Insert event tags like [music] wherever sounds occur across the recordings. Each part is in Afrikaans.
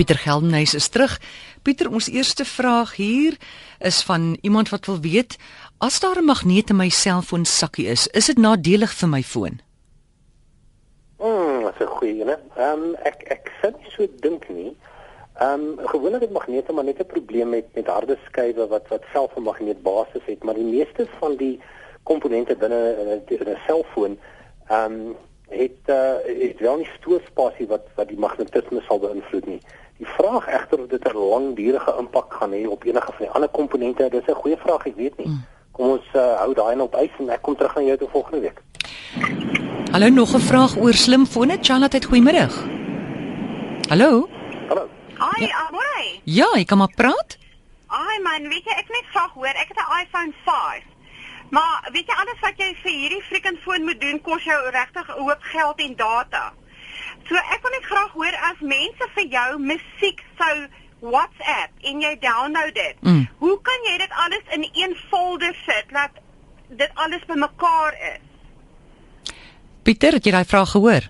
Pieter Geldenhuys is terug. Pieter, ons eerste vraag hier is van iemand wat wil weet, as daar 'n magneet in my selfoon sakkie is, is dit nadelig vir my foon? Mm, dit is 'n goeie een. Ehm um, ek ek sê nie so dink nie. Ehm um, gewoonlik het magnete maar net 'n probleem met met harde skywe wat wat self 'n magneetbasis het, maar die meeste van die komponente binne in 'n selfoon ehm um, het uh, het wel nie stoorspasie wat wat die magnetisme sal beïnvloed nie. Die vraag egter of dit 'n langdurige impak gaan hê op enige van die ander komponente, dis 'n goeie vraag, ek weet nie. Mm. Kom ons uh, hou daai nou op ys en ek kom terug aan jou te volgende week. Hallo, nog 'n vraag oor slimfone. Charlotte, goeiemôre. Hallo. Hallo. Ai, ja. amore. Ja, ek kan maar praat. Ai man, weet jy, ek net vraag hoor, ek het 'n iPhone 5. Maar weet jy alles wat jy vir hierdie freaking foon moet doen kos jou regtig 'n hoop geld en data. So ek wil net graag hoor as mense vir jou musiek sou WhatsApp en jy download dit. Mm. Hoe kan jy dit alles in een folder sit dat dit alles bymekaar is? Pieter, het jy daai vraag gehoor?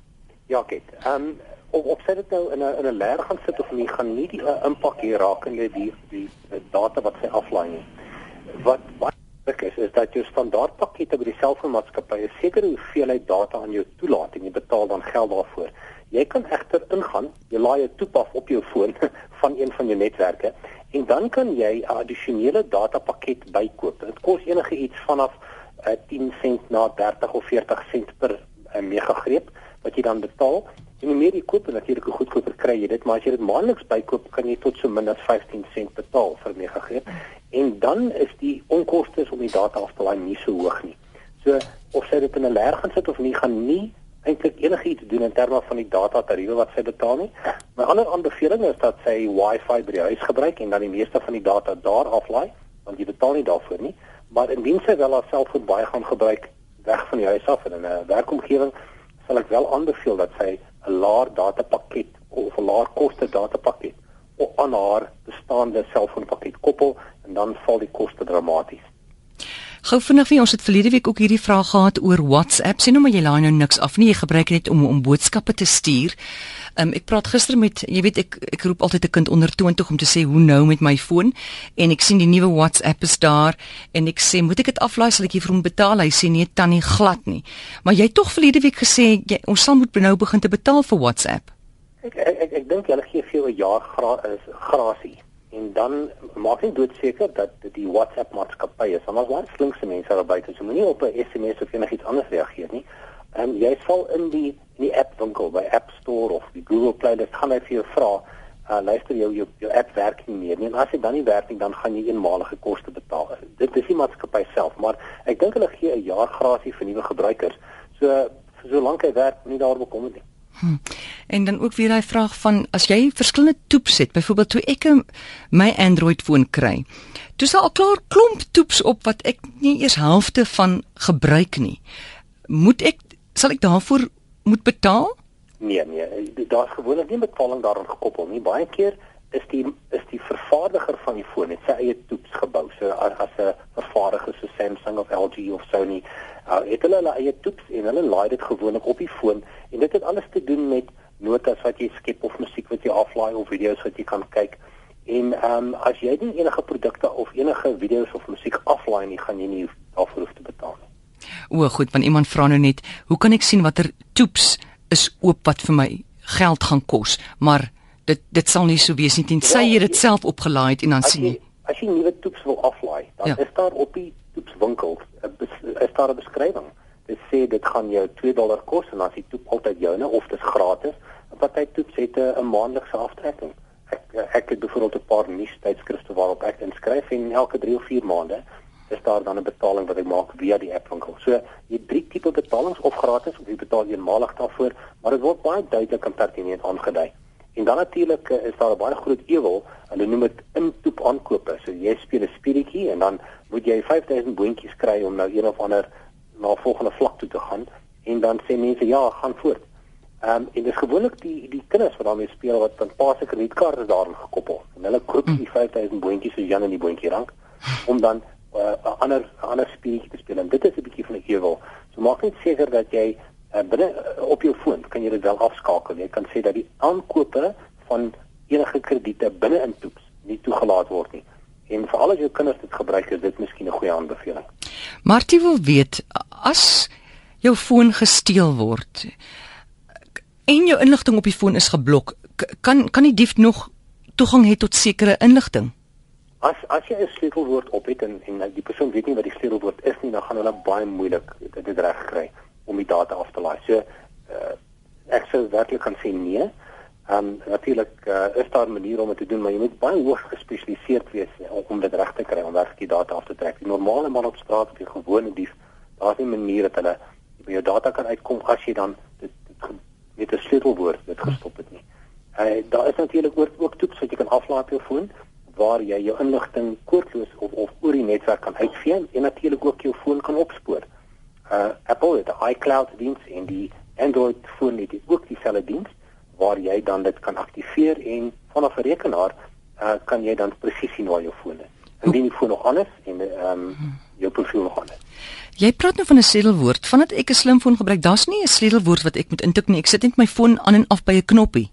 Ja, kyk. Ehm um, of of sit dit nou in 'n in 'n leer gaan sit of nie gaan nie die uh, impak hier raak in die die, die data wat sy aflaai nie. Wat wat ek is is dat jou standaard pakkette by die selfoonmaatskappy 'n sekere hoeveelheid data aan jou toelaat en jy betaal dan geld daarvoor. Jy kan egter ingaan, jy laai 'n toepas op jou foon [laughs] van een van jou netwerke en dan kan jy 'n addisionele datapakket bykoop. Dit kos enige iets vanaf uh, 10 sent na 30 of 40 sent per uh, megagreep wat jy dan betaal. En hoe meer jy koop, natuurlik hoe goedkoper kry jy dit, maar as jy dit maandeliks bykoop, kan jy tot so min as 15 sent betaal vir megagreep. En dan is die onkoste om die data af te laai nie so hoog nie. So of sy dit in 'n leer gaan sit of nie, gaan nie eintlik enigiets doen in terme van die data tariewe wat sy betaal nie. My ander aanbeveling is dat sy Wi-Fi by die huis gebruik en dan die meeste van die data daar aflaai, want jy betaal nie daarvoor nie. Maar indien sy wel haar selfoon baie gaan gebruik weg van die huis af in 'n werkomgewing, sal ek wel aanbeveel dat sy 'n laer datapakket of 'n laer koste datapakket op aan haar bestaande selfoonpakket koppel en dan val die koste dramaties. Gou vinnig vir ons het verlede week ook hierdie vraag gehad oor WhatsApp. Sien nou maar jy laai nou niks af nie. Jy gebruik dit om om boodskappe te stuur. Um, ek praat gister met jy weet ek ek roep altyd 'n kind onder 20 om te sê hoe nou met my foon en ek sien die nuwe WhatsApp is daar en ek sê moet ek dit aflaai sal ek vir hom betaal hy sê nee tannie glad nie maar jy het tog verlede week gesê jy, ons sal moet nou begin te betaal vir WhatsApp ek ek ek, ek dink hulle gee vir jou 'n jaar gra, is grasie en dan maak jy doodseker dat die WhatsApp maatskappy is. Anders waar slinkse mense daar buite, so moenie op 'n SMS of enigiets anders reageer nie. Ehm jy sal in die die app winkel by App Store of die Google Play Store gaan hy vir jou vra, uh, luister jou jou jou app werk nie meer nie. En as dit dan nie werk nie, dan gaan jy eenmalige koste betaal. Dit is die maatskappy self, maar ek dink hulle gee 'n jaar grasie vir nuwe gebruikers. So solank hy werk, nie daar bekom nie. Hm. En dan ook weer daai vraag van as jy verskillende toeps het, byvoorbeeld toe ek my Android foon kry. Toe sal al klaar klomp toeps op wat ek nie eers helfte van gebruik nie. Moet ek sal ek daarvoor moet betaal? Nee nee, daar's gewoonlik nie betaling daaraan gekoppel nie. Baie keer is die is die vervaardiger van die foon het sy eie toeps gebou. So as 'n vervaardiger Samsung of LG of Sony, uh, het hulle hulle eie toeps en hulle laai dit gewoonlik op die foon en dit het alles te doen met notas wat jy skep of musiek wat jy aflaai of video's wat jy kan kyk. En ehm um, as jy nie enige produkte of enige video's of musiek aflaai nie, gaan jy nie daarvoor hoef te betaal nie. O, goed, want iemand vra nou net, hoe kan ek sien watter toeps is oop wat vir my geld gaan kos? Maar dit dit sal nie so wees nie tensy jy dit self opgelaai het en dan sien jy as jy nuwe toeps wil aflaai dan ja. is daar op die toepswinkel 'n 'n beskrywing dit sê dit gaan jou 2 dollar kos en as die toep altyd joune of dit is gratis party toeps het 'n maandelikse aftrekking ek ek het byvoorbeeld 'n paar nuus tydskrifte waarop ek inskryf en elke 3 of 4 maande is daar dan 'n betaling wat ek maak via die app winkel. So jy drie tipe betalings of gratis of jy betaal eenmalig daarvoor, maar dit word baie duidelik en pertinent aangedui. En dan natuurlik uh, is daar 'n baie groot ewel, hulle noem dit intoep aankope. So jy speel 'n speletjie en dan moet jy 5000 boontjies kry om nou een of ander na volgende vlak toe te gaan en dan sê mense ja, gaan voort. Ehm um, en dis gewoonlik die die kinders wat daarmee speel wat dan pas se kredietkaarte daarin gekoppel. En hulle koop die 5000 boontjies so Jan in die boontjie rank om dan eh, 'n uh, ander ander speletjie te speel. En dit is 'n bietjie van 'n ewel. So maak net seker dat jy uh, binne uh, op jou foon kan jy dit wel afskakel. Jy kan sê dat die aankope van enige krediete binne in toeps nie toegelaat word nie. En veral as jou kinders dit gebruik, is dit miskien 'n goeie aanbeveling. Martie wil weet as jou foon gesteel word en jou inligting op die foon is geblok, kan kan die dief nog toegang hê tot sekere inligting? As as jy 'n sleutelwoord op het en en die persoon weet nie wat die sleutelwoord is nie, dan gaan hulle baie moeilik dit, dit reg kry om die data af te laai. So uh, ek sou werklik kan sê nee. Ehm um, natuurlik uh, is daar 'n manier om dit te doen, maar jy moet baie hoog gespesialiseerd wees om, om dit reg te kry om werklik die data af te trek. Die normale man op straat of die gewone dief, daar's nie 'n manier dat hulle by jou data kan uitkom as jy dan dit, met 'n sleutelwoord dit gestop het nie. Uh, daar is natuurlik ook ook toets wat jy kan aflaai op jou foon waar jy jou inligting koordloos of of oor die netwerk kan uitvee en natuurlik ook jou foon kan opspoor. Uh Apple het 'n iCloud diens en die Android foon het ook dieselfde diens waar jy dan dit kan aktiveer en vanaf 'n rekenaar uh kan jy dan presies sien waar jou foon is. Indien die foon nog aan is en ehm um, jou profiel nog aan is. Jy praat nou van 'n sleutelwoord. Vandat ek 'n slimfoon gebruik, daar's nie 'n sleutelwoord wat ek moet intik nie. Ek sit net my foon aan en af by 'n knoppie.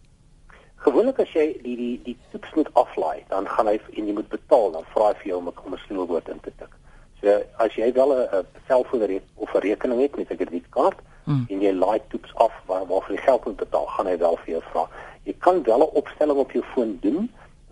Gewoonlik as jy die die die toets moet aflaai, dan gaan hy en jy moet betaal, dan vra hy vir jou om 'n sleutelwoord in te tik. So as jy wel 'n selfoon of 'n rekening het met 'n kredietkaart hmm. en jy laai toets af waar waarvoor jy geld moet betaal, gaan hy wel vir jou vra. Jy kan wel 'n opstelling op jou foon doen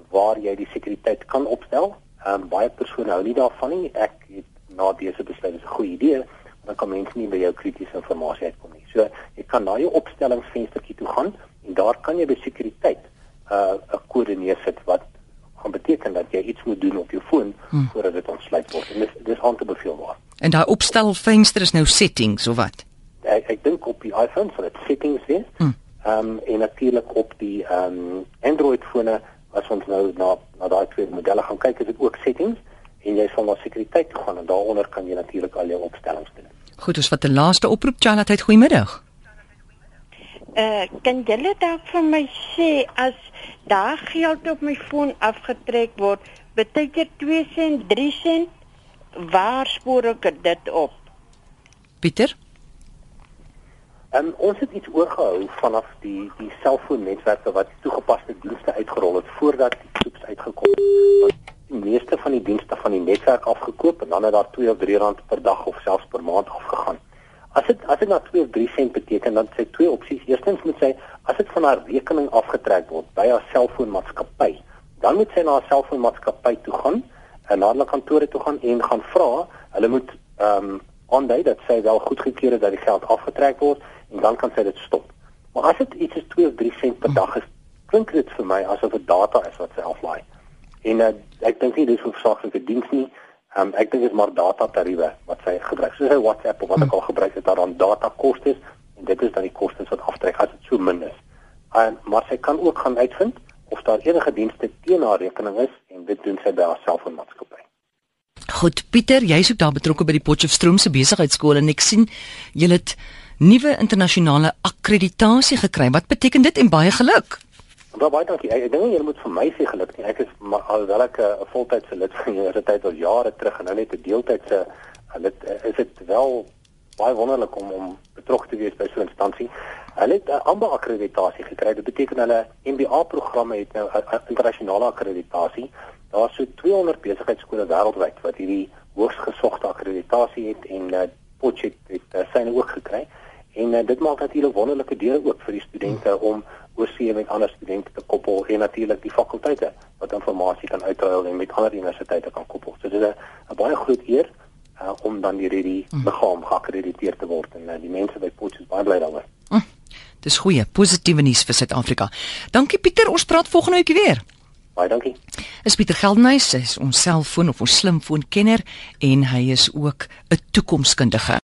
waar jy die sekuriteit kan opstel. Ehm um, baie persone hou nie daarvan nie. Ek het na dese besluit is 'n goeie idee, dan kan mense nie by jou kritiese inligting uitkom nie. So jy kan na jou opstellingsvenstertjie toe gaan en daar kan jy by sekuriteit 'n uh, 'n kode neersit wat gaan beteken dat jy iets moet doen op jou foon hmm. voordat dit ontsluit word. En dis dis aan te beveel word. En daai opstelvenster is nou settings of wat? Ek ek dink op die iPhone sal dit settings wees. Hmm. Ehm um, en natuurlik op die ehm um, Android fone as ons nou na na daai twee modelle gaan kyk, is dit ook settings en jy sal na sekuriteit toe gaan en daaronder kan jy natuurlik al jou opstellings doen. Goed, ons vat 'n laaste oproep, Charlotte, goeiemiddag. Uh, kan julle dalk vir my sê as daar geld op my foon afgetrek word, beteken 2 sent, 3 sent, waar spoor ek dit op? Pieter? En ons het iets oorgehou vanaf die die selfoonnetwerke wat toegepaste dienste uitgerol het voordat die toets uitgekom het. Die meeste van die dienste van die netwerk afgekoop en dan het daar 2 of 3 rand per dag of selfs per maand afgegaan. As dit as dit na 2 of 3 sent beteken dan sê twee opsies. Eerstens moet sy as dit van haar rekening afgetrek word by haar selfoonmaatskappy, dan moet sy na haar selfoonmaatskappy toe gaan en na hulle kantore toe gaan en gaan vra. Hulle moet ehm um, aandui dat sy wel goedgekeur het dat die geld afgetrek word en dan kan sy dit stop. Maar as dit iets is 2 of 3 sent per dag is, klink dit vir my asof dit data is wat sy aflaai. En uh, ek dink nie dis hoofsaaklike diens nie. Um, ek dink dit is maar data tariewe wat sy gebruik. Soos hy WhatsApp of wat ek al gebruik het, daar dan data kostes en dit is dan die kostes wat aftrek as dit so min is. Um, maar sy kan ook gaan uitvind of daar enige dienste teen haar rekening is en dit doen sy by haarself en maatskappy. Goed, Pieter, jy's ook daar betrokke by die Potchefstroom se besigheidskool en ek sien jy het nuwe internasionale akkreditasie gekry. Wat beteken dit en baie geluk? Wel baie dankie. Ek, ek dink jy moet vir my sê geluk nie. Ek is maar alhoewel ek 'n voltydse lid van die universiteit [laughs] al jare terug en nou net 'n deeltydse lid is dit wel baie wonderlik om om betrokke te wees by so 'n instansie. Hulle het 'n amper akkreditasie gekry. Dit beteken hulle MBA programme het nou 'n internasionale akkreditasie. Daar is so 200 besigheidskole wêreldwyd wat hierdie hoogs gesogte akkreditasie het en uh, Potchefstroom het, het uh, syne ook gekry. En uh, dit maak natuurlik wonderlike deure ook vir die studente hmm. om oorsee met ander studente te koppel en natuurlik die fakulteite wat inligting kan uitruil en met ander universiteite kan koppel. So dit is 'n baie groot eer uh, om dan hierdie die hmm. liggaam geakkrediteer te word en uh, die mense by Potchefstroom baie bly daaroor. Mm. Dis goeie, positiewe nuus vir Suid-Afrika. Dankie Pieter, ons praat volgende week weer. Baie dankie. Is Pieter Geldenhuys, hy is ons selfoon of ons slimfoon kenner en hy is ook 'n toekomskundige.